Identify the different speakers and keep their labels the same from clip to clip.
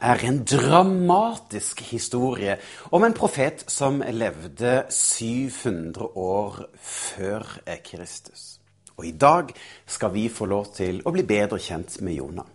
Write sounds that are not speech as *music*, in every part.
Speaker 1: er en dramatisk historie om en profet som levde 700 år før Kristus. Og i dag skal vi få lov til å bli bedre kjent med Jonah.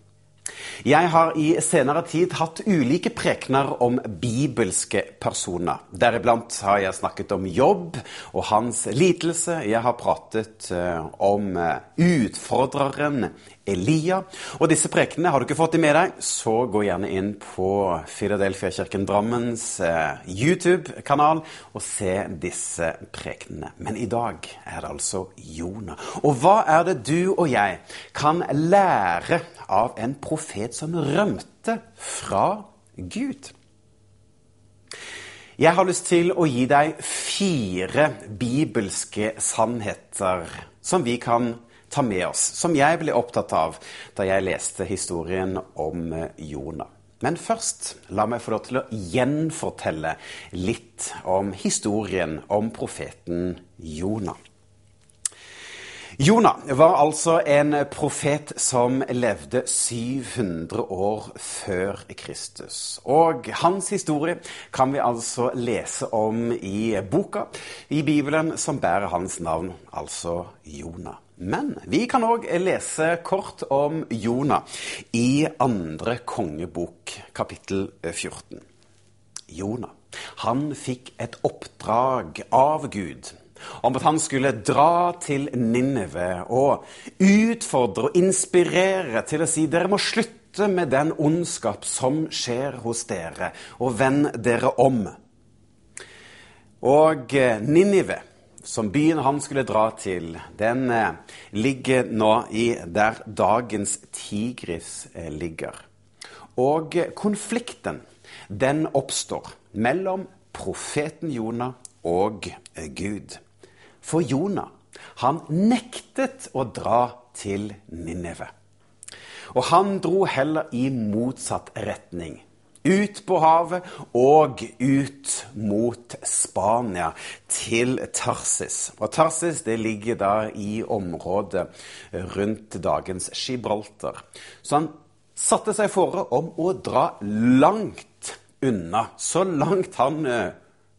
Speaker 1: Jeg har i senere tid hatt ulike prekener om bibelske personer. Deriblant har jeg snakket om jobb og hans lidelse. Jeg har pratet eh, om eh, utfordreren Elia. Og disse prekenene, har du ikke fått dem med deg, så gå gjerne inn på Filadelfia-kirken Drammens eh, YouTube-kanal og se disse prekenene. Men i dag er det altså Jonah. Og hva er det du og jeg kan lære av en profet som rømte fra Gud? Jeg har lyst til å gi deg fire bibelske sannheter som vi kan lære ta med oss, som jeg ble opptatt av da jeg leste historien om eh, Jonah. Men først, la meg få lov til å gjenfortelle litt om historien om profeten Jonah. Jonah var altså en profet som levde 700 år før Kristus. Og hans historie kan vi altså lese om i boka i Bibelen som bærer hans navn, altså Jonah. Men vi kan òg lese kort om Jonah i andre kongebok, kapittel 14. Jonah, han fikk et oppdrag av Gud om at han skulle dra til Ninive og utfordre og inspirere til å si dere må slutte med den ondskap som skjer hos dere, og vend dere om. Og eh, Ninive som byen han skulle dra til, den eh, ligger nå i der dagens Tigris eh, ligger. Og konflikten, den oppstår mellom profeten Jonah og Gud. For Jonah, han nektet å dra til Ninneve. Og han dro heller i motsatt retning ut på havet og ut mot Spania, til Tarsis. Og Tarsis det ligger da i området rundt dagens Gibraltar. Så han satte seg fore om å dra langt unna, så langt han uh,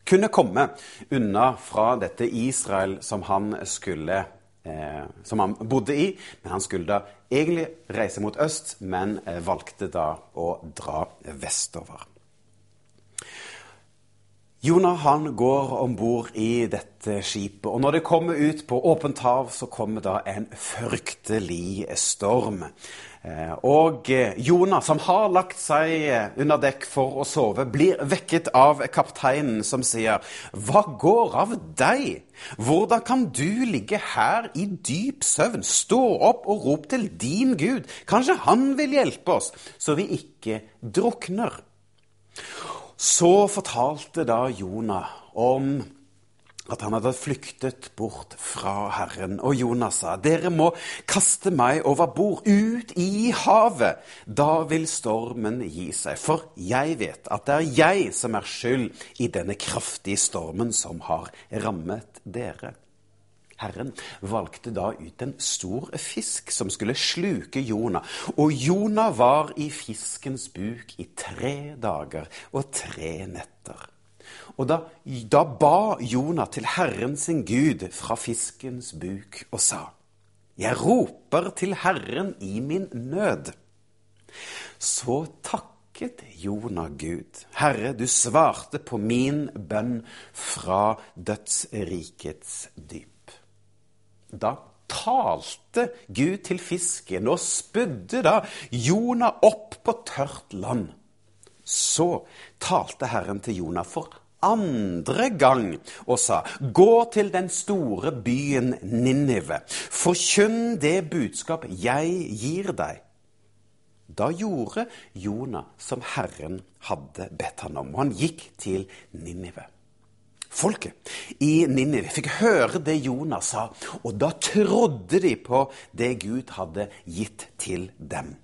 Speaker 1: kunne komme unna fra dette Israel som han skulle eh, som han bodde i. Men han skulle da egentlig reise mot øst, men eh, valgte da å dra vestover. Jonah han går om bord i dette skipet, og når det kommer ut på åpent hav, så kommer da en fryktelig storm. Eh, og eh, Jonah, som har lagt seg eh, under dekk for å sove, blir vekket av kapteinen, som sier, 'Hva går av deg? Hvordan kan du ligge her i dyp søvn? Stå opp og rop til din Gud. Kanskje han vil hjelpe oss, så vi ikke drukner.' Så fortalte da Jonah om at han hadde flyktet bort fra Herren. Og Jonas sa, dere må kaste meg over bord, ut i havet. Da vil stormen gi seg. For jeg vet at det er jeg som er skyld i denne kraftige stormen som har rammet dere. Herren valgte da ut en stor fisk som skulle sluke Jonah. Og Jonah var i fiskens buk i tre dager og tre netter. Og da, da ba Jonah til Herren sin Gud fra fiskens buk og sa:" Jeg roper til Herren i min nød. Så takket Jonah Gud. Herre, du svarte på min bønn fra dødsrikets dyp. Da talte Gud til fisken og spydde da Jonah opp på tørt land. Så talte Herren til Jonah for andre gang og sa, gå til den store byen Ninive, forkynn det budskap jeg gir deg. Da gjorde Jonah som Herren hadde bedt han om, og han gikk til Ninive. Folket i Ninive fikk høre det Jonah sa, og da trodde de på det Gud hadde gitt til dem.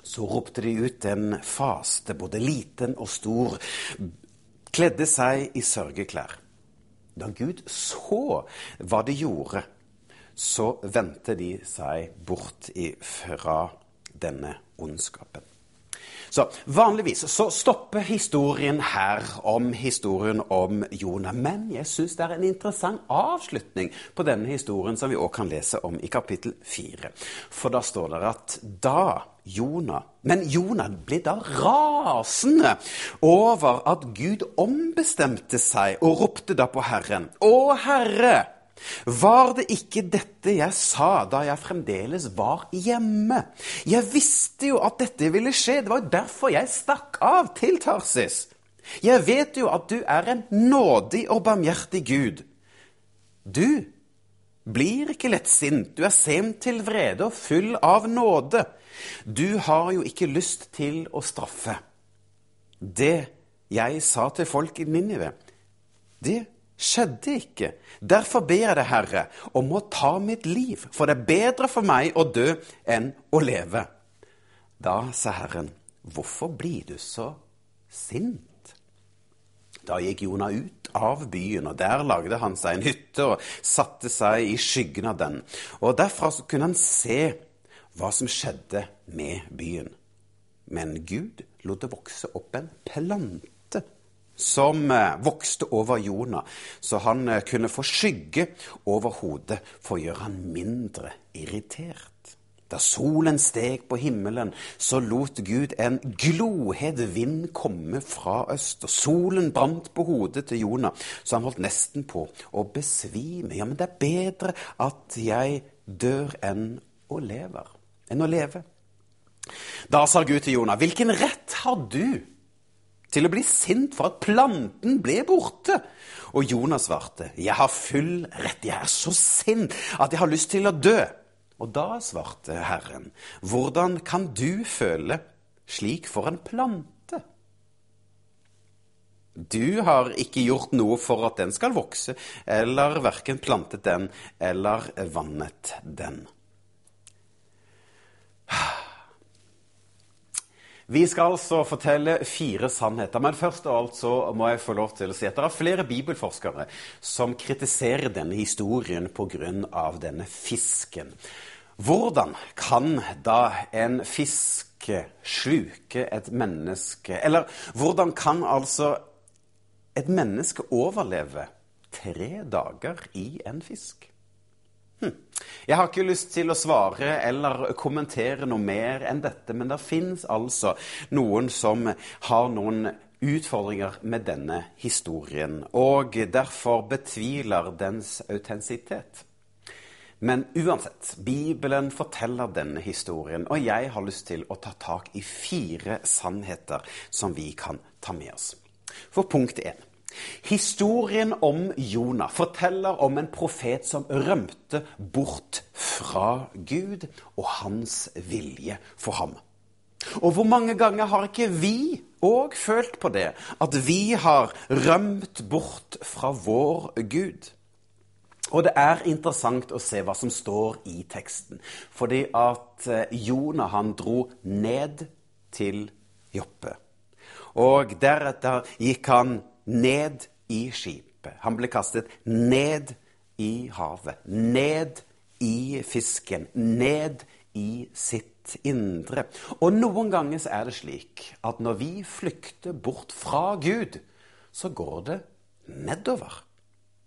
Speaker 1: Så ropte de ut en faste, både liten og stor, kledde seg i sørgeklær. Da Gud så hva de gjorde, så vendte de seg bort fra denne ondskapen. Så Vanligvis så stopper historien her om historien om Jonah. Men jeg syns det er en interessant avslutning på denne historien som vi òg kan lese om i kapittel fire. For da står det at da Jonah Men Jonah ble da rasende over at Gud ombestemte seg og ropte da på Herren. Å Herre! Var det ikke dette jeg sa da jeg fremdeles var hjemme? Jeg visste jo at dette ville skje, det var jo derfor jeg stakk av til Tarsis. Jeg vet jo at du er en nådig og barmhjertig Gud. Du blir ikke lettsint, du er sent til vrede og full av nåde. Du har jo ikke lyst til å straffe. Det jeg sa til folk i Ninive, det skjedde ikke. Derfor ber jeg deg, Herre, om å ta mitt liv, for det er bedre for meg å dø enn å leve. Da sa Herren, hvorfor blir du så sint? Da gikk Jonah ut av byen, og der lagde han seg en hytte og satte seg i skyggen av den. Og derfra kunne han se hva som skjedde med byen. Men Gud lot det vokse opp en plante som eh, vokste over Jonah, så han eh, kunne få skygge over hodet for å gjøre han mindre irritert. Da solen steg på himmelen, så lot Gud en glohet vind komme fra øst, og solen brant på hodet til Jonah, så han holdt nesten på å besvime. Ja, men det er bedre at jeg dør enn å lever. Enn å leve. Da sa Gud til Jonah, hvilken rett har du til å bli sint for at planten ble borte. Og Jonas svarte, 'Jeg har full rett, jeg er så sint at jeg har lyst til å dø.' Og da svarte Herren, 'Hvordan kan du føle slik for en plante?' Du har ikke gjort noe for at den skal vokse, eller verken plantet den eller vannet den. Vi skal altså fortelle fire sannheter, men først av alt så må jeg få lov til å si at det er flere bibelforskere som kritiserer denne historien pga. denne fisken. Hvordan kan da en fisk sluke et menneske? Eller hvordan kan altså et menneske overleve tre dager i en fisk? Jeg har ikke lyst til å svare eller kommentere noe mer enn dette, men det fins altså noen som har noen utfordringer med denne historien, og derfor betviler dens autentisitet. Men uansett, Bibelen forteller denne historien, og jeg har lyst til å ta tak i fire sannheter som vi kan ta med oss. For punkt én Historien om Jonah forteller om en profet som rømte bort fra Gud og hans vilje for ham. Og hvor mange ganger har ikke vi òg følt på det, at vi har rømt bort fra vår Gud? Og det er interessant å se hva som står i teksten. Fordi at eh, Jonah han dro ned til Joppe. Og deretter gikk han ned i skipet. Han ble kastet ned i havet. Ned i fisken. Ned i sitt indre. Og noen ganger er det slik at når vi flykter bort fra Gud, så går det nedover.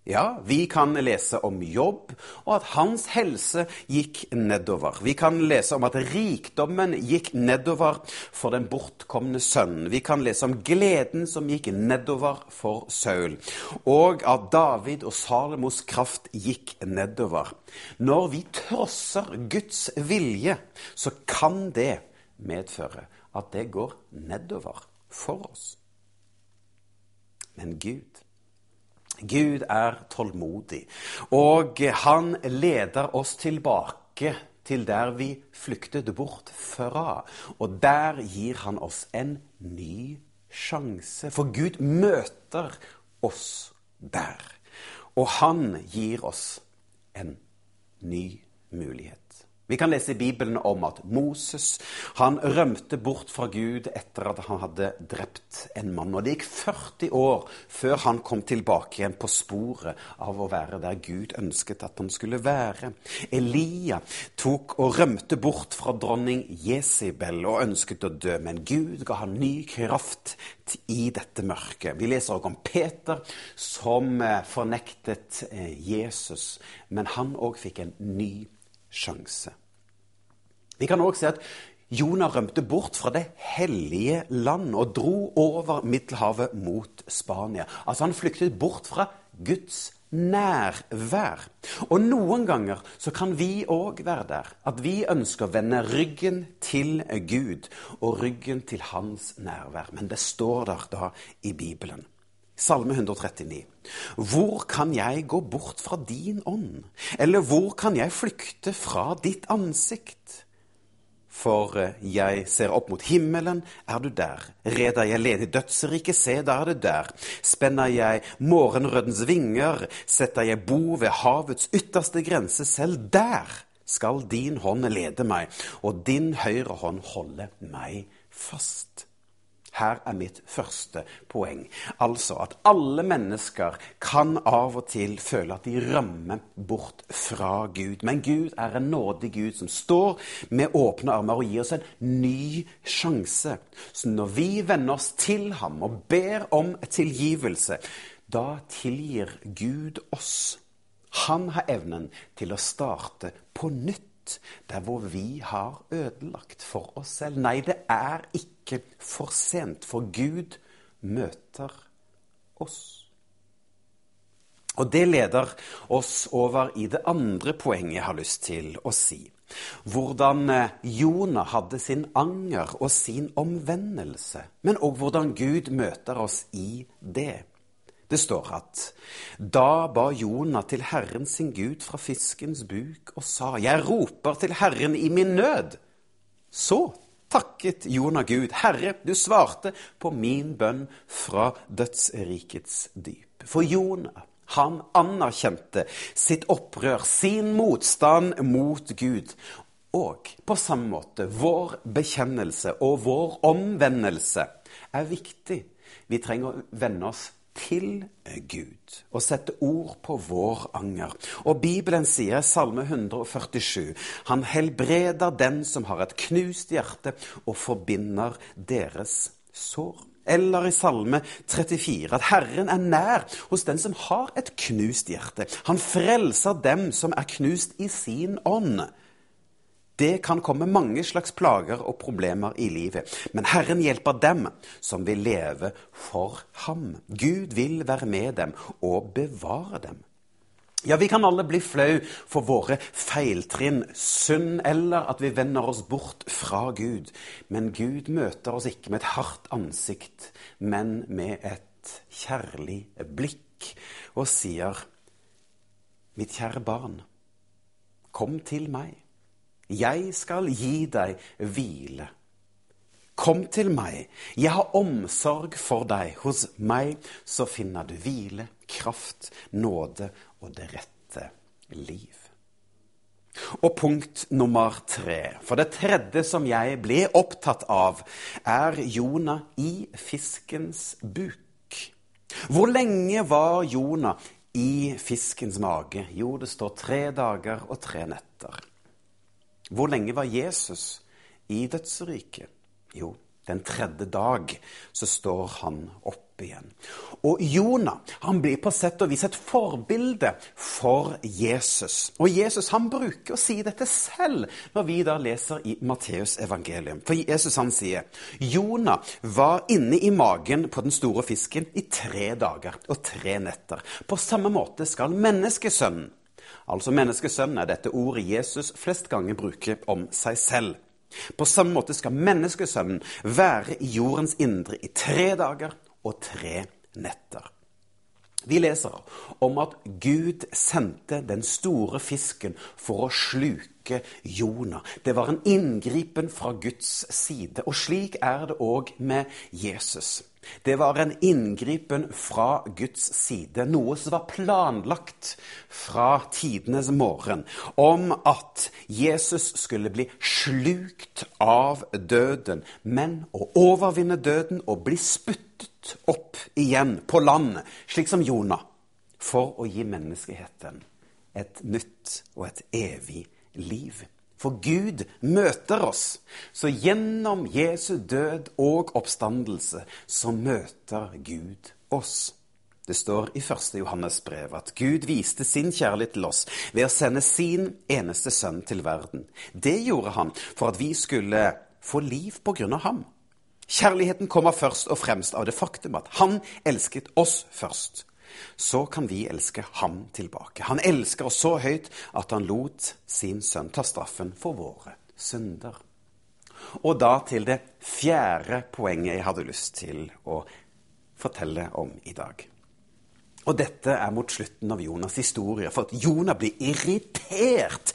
Speaker 1: Ja, vi kan lese om jobb, og at hans helse gikk nedover. Vi kan lese om at rikdommen gikk nedover for den bortkomne sønnen. Vi kan lese om gleden som gikk nedover for Saul, og at David og Salomos kraft gikk nedover. Når vi trosser Guds vilje, så kan det medføre at det går nedover for oss. Men Gud Gud er tålmodig, og han leder oss tilbake til der vi flyktet bort fra. Og der gir han oss en ny sjanse. For Gud møter oss der. Og han gir oss en ny mulighet. Vi kan lese i Bibelen om at Moses han rømte bort fra Gud etter at han hadde drept en mann. Og det gikk 40 år før han kom tilbake igjen på sporet av å være der Gud ønsket at han skulle være. Elia tok og rømte bort fra dronning Jesibel og ønsket å dø, men Gud ga han ny kraft i dette mørket. Vi leser også om Peter som eh, fornektet eh, Jesus, men han òg fikk en ny kraft sjanse. Vi kan òg se at Jonah rømte bort fra det hellige land og dro over Middelhavet mot Spania. Altså Han flyktet bort fra Guds nærvær. Og noen ganger så kan vi òg være der. At vi ønsker å vende ryggen til Gud og ryggen til hans nærvær. Men det står der da i Bibelen. Salme 139. Hvor kan jeg gå bort fra din ånd? Eller hvor kan jeg flykte fra ditt ansikt? For eh, jeg ser opp mot himmelen, er du der. Reder jeg ledig dødsriket, se, da er du der. Spenner jeg morgenrødens vinger, setter jeg bo ved havets ytterste grense, selv der skal din hånd lede meg, og din høyre hånd holde meg fast. Her er mitt første poeng. Altså at alle mennesker kan av og til føle at de rømmer bort fra Gud. Men Gud er en nådig Gud som står med åpne armer og gir oss en ny sjanse. Så når vi venner oss til ham og ber om tilgivelse, da tilgir Gud oss. Han har evnen til å starte på nytt der hvor vi har ødelagt for oss selv. Nei, det er ikke for sent, for Gud møter oss. Og det leder oss over i det andre poenget jeg har lyst til å si. Hvordan eh, Jonah hadde sin anger og sin omvendelse, men òg hvordan Gud møter oss i det. Det står at da ba Jonah til Herren sin Gud fra fiskens buk og sa, Jeg roper til Herren i min nød. Så takket Jonah Gud, Herre, du svarte på min bønn fra dødsrikets dyp. For Jonah, han anerkjente sitt opprør, sin motstand mot Gud. Og på samme måte, vår bekjennelse og vår omvendelse er viktig. Vi trenger å vende oss til Gud og sette ord på vår anger. Og Bibelen sier, Salme 147, han helbreder den som har et knust hjerte, og forbinder deres sår. Eller i Salme 34 at Herren er nær hos den som har et knust hjerte. Han frelser dem som er knust i sin ånd. Det kan komme mange slags plager og problemer i livet, men Herren hjelper dem som vil leve for ham. Gud vil være med dem og bevare dem. Ja, vi kan alle bli flau for våre feiltrinn, synd eller at vi vender oss bort fra Gud. Men Gud møter oss ikke med et hardt ansikt, men med et kjærlig blikk, og sier, Mitt kjære barn, kom til meg. Jeg skal gi deg hvile. Kom til meg, jeg har omsorg for deg. Hos meg så finner du hvile, kraft, nåde og det rette liv. Og punkt nummer tre, for det tredje som jeg ble opptatt av, er Jonah i fiskens buk. Hvor lenge var Jonah i fiskens mage? Jo, det står tre dager og tre netter. Hvor lenge var Jesus i dødsriket? Jo, den tredje dag så står han opp igjen. Og Jonah han blir på sett og vis et forbilde for Jesus. Og Jesus han bruker å si dette selv når vi da leser i Matteus evangelium. For Jesus han sier Jonah var inne i magen på den store fisken i tre dager og tre netter. På samme måte skal menneskesønnen Altså menneskesønnen er dette ordet Jesus flest ganger bruker om seg selv. På samme måte skal menneskesønnen være i jordens indre i tre dager og tre netter. Vi leser om at Gud sendte den store fisken for å sluke Jonah. Det var en inngripen fra Guds side. Og slik er det òg med Jesus. Det var en inngripen fra Guds side, noe som var planlagt fra tidenes morgen, om at Jesus skulle bli slukt av døden, men å overvinne døden og bli spyttet opp igjen på landet, slik som Jonah, for å gi menneskeheten et nytt og et evig liv. For Gud møter oss. Så gjennom Jesu død og oppstandelse så møter Gud oss. Det står i 1. Johannes brev at Gud viste sin kjærlighet til oss ved å sende sin eneste sønn til verden. Det gjorde han for at vi skulle få liv på grunn av ham. Kjærligheten kommer først og fremst av det faktum at han elsket oss først så kan vi elske ham tilbake. Han elsker oss så høyt at han lot sin sønn ta straffen for våre synder. Og da til det fjerde poenget jeg hadde lyst til å fortelle om i dag. Og dette er mot slutten av Jonas' historie, for at Jonah blir irritert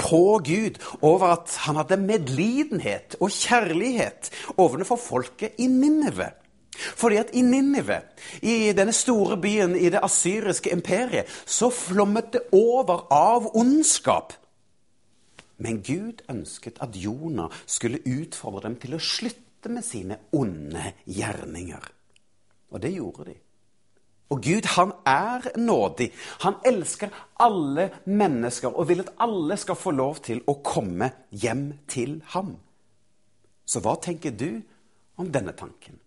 Speaker 1: på Gud over at han hadde medlidenhet og kjærlighet overfor folket i Ninneve. Fordi at i Ninive, i denne store byen i det asyriske imperiet, så flommet det over av ondskap. Men Gud ønsket at Jonah skulle utfordre dem til å slutte med sine onde gjerninger. Og det gjorde de. Og Gud, han er nådig. Han elsker alle mennesker og vil at alle skal få lov til å komme hjem til ham. Så hva tenker du om denne tanken?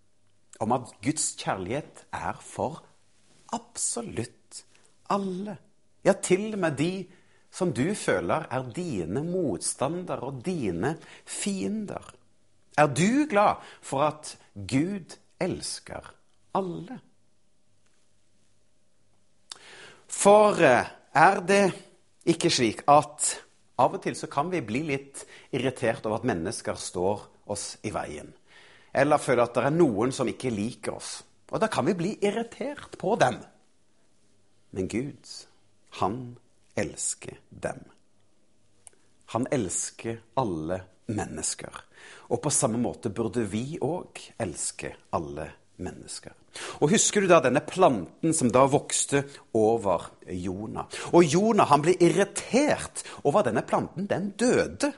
Speaker 1: Om at Guds kjærlighet er for absolutt alle. Ja, til og med de som du føler er dine motstandere og dine fiender. Er du glad for at Gud elsker alle? For eh, er det ikke slik at av og til så kan vi bli litt irritert over at mennesker står oss i veien? Eller føler at det er noen som ikke liker oss. Og da kan vi bli irritert på dem. Men Gud, han elsker dem. Han elsker alle mennesker. Og på samme måte burde vi òg elske alle mennesker. Og Husker du da denne planten som da vokste over Jonah? Og Jonah han ble irritert over denne planten. Den døde.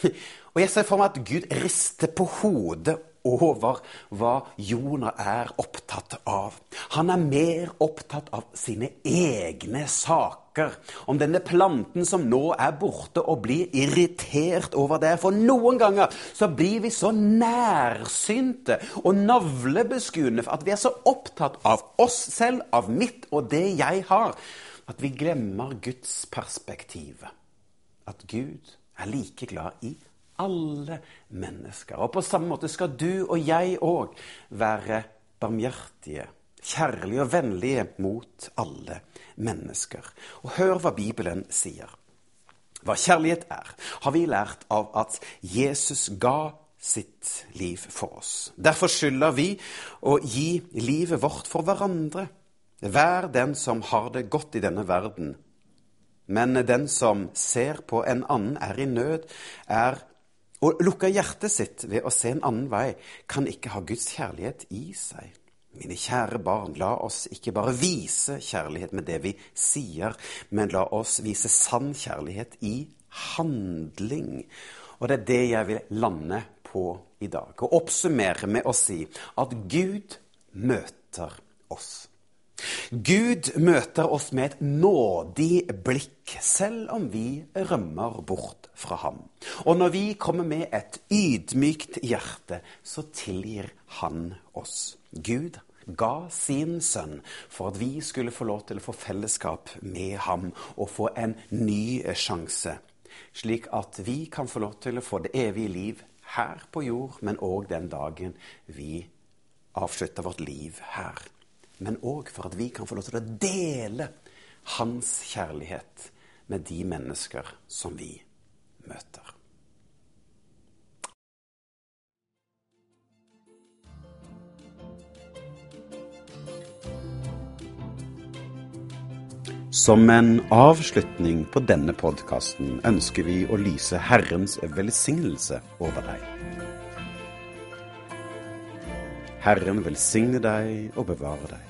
Speaker 1: *laughs* Og jeg ser for meg at Gud rister på hodet over hva Jonah er opptatt av. Han er mer opptatt av sine egne saker. Om denne planten som nå er borte, og blir irritert over det. For noen ganger så blir vi så nærsynte og navlebeskuende at vi er så opptatt av oss selv, av mitt og det jeg har, at vi glemmer Guds perspektiv. At Gud er like glad i alle mennesker. Og på samme måte skal du og jeg òg være barmhjertige, kjærlige og vennlige mot alle mennesker. Og hør hva Bibelen sier. Hva kjærlighet er, har vi lært av at Jesus ga sitt liv for oss. Derfor skylder vi å gi livet vårt for hverandre. Vær den som har det godt i denne verden. Men den som ser på en annen er i nød, er å lukke hjertet sitt ved å se en annen vei kan ikke ha Guds kjærlighet i seg. Mine kjære barn, la oss ikke bare vise kjærlighet med det vi sier, men la oss vise sann kjærlighet i handling. Og det er det jeg vil lande på i dag. Og oppsummere med å si at Gud møter oss. Gud møter oss med et nådig blikk, selv om vi rømmer bort fra ham. Og når vi kommer med et ydmykt hjerte, så tilgir han oss. Gud ga sin sønn for at vi skulle få lov til å få fellesskap med ham og få en ny sjanse, slik at vi kan få lov til å få det evige liv her på jord, men òg den dagen vi avslutter vårt liv her men òg for at vi kan få lov til å dele hans kjærlighet med de mennesker som vi møter. Som en avslutning på denne podkasten ønsker vi å lyse Herrens velsignelse over deg. Herren velsigne deg og bevare deg.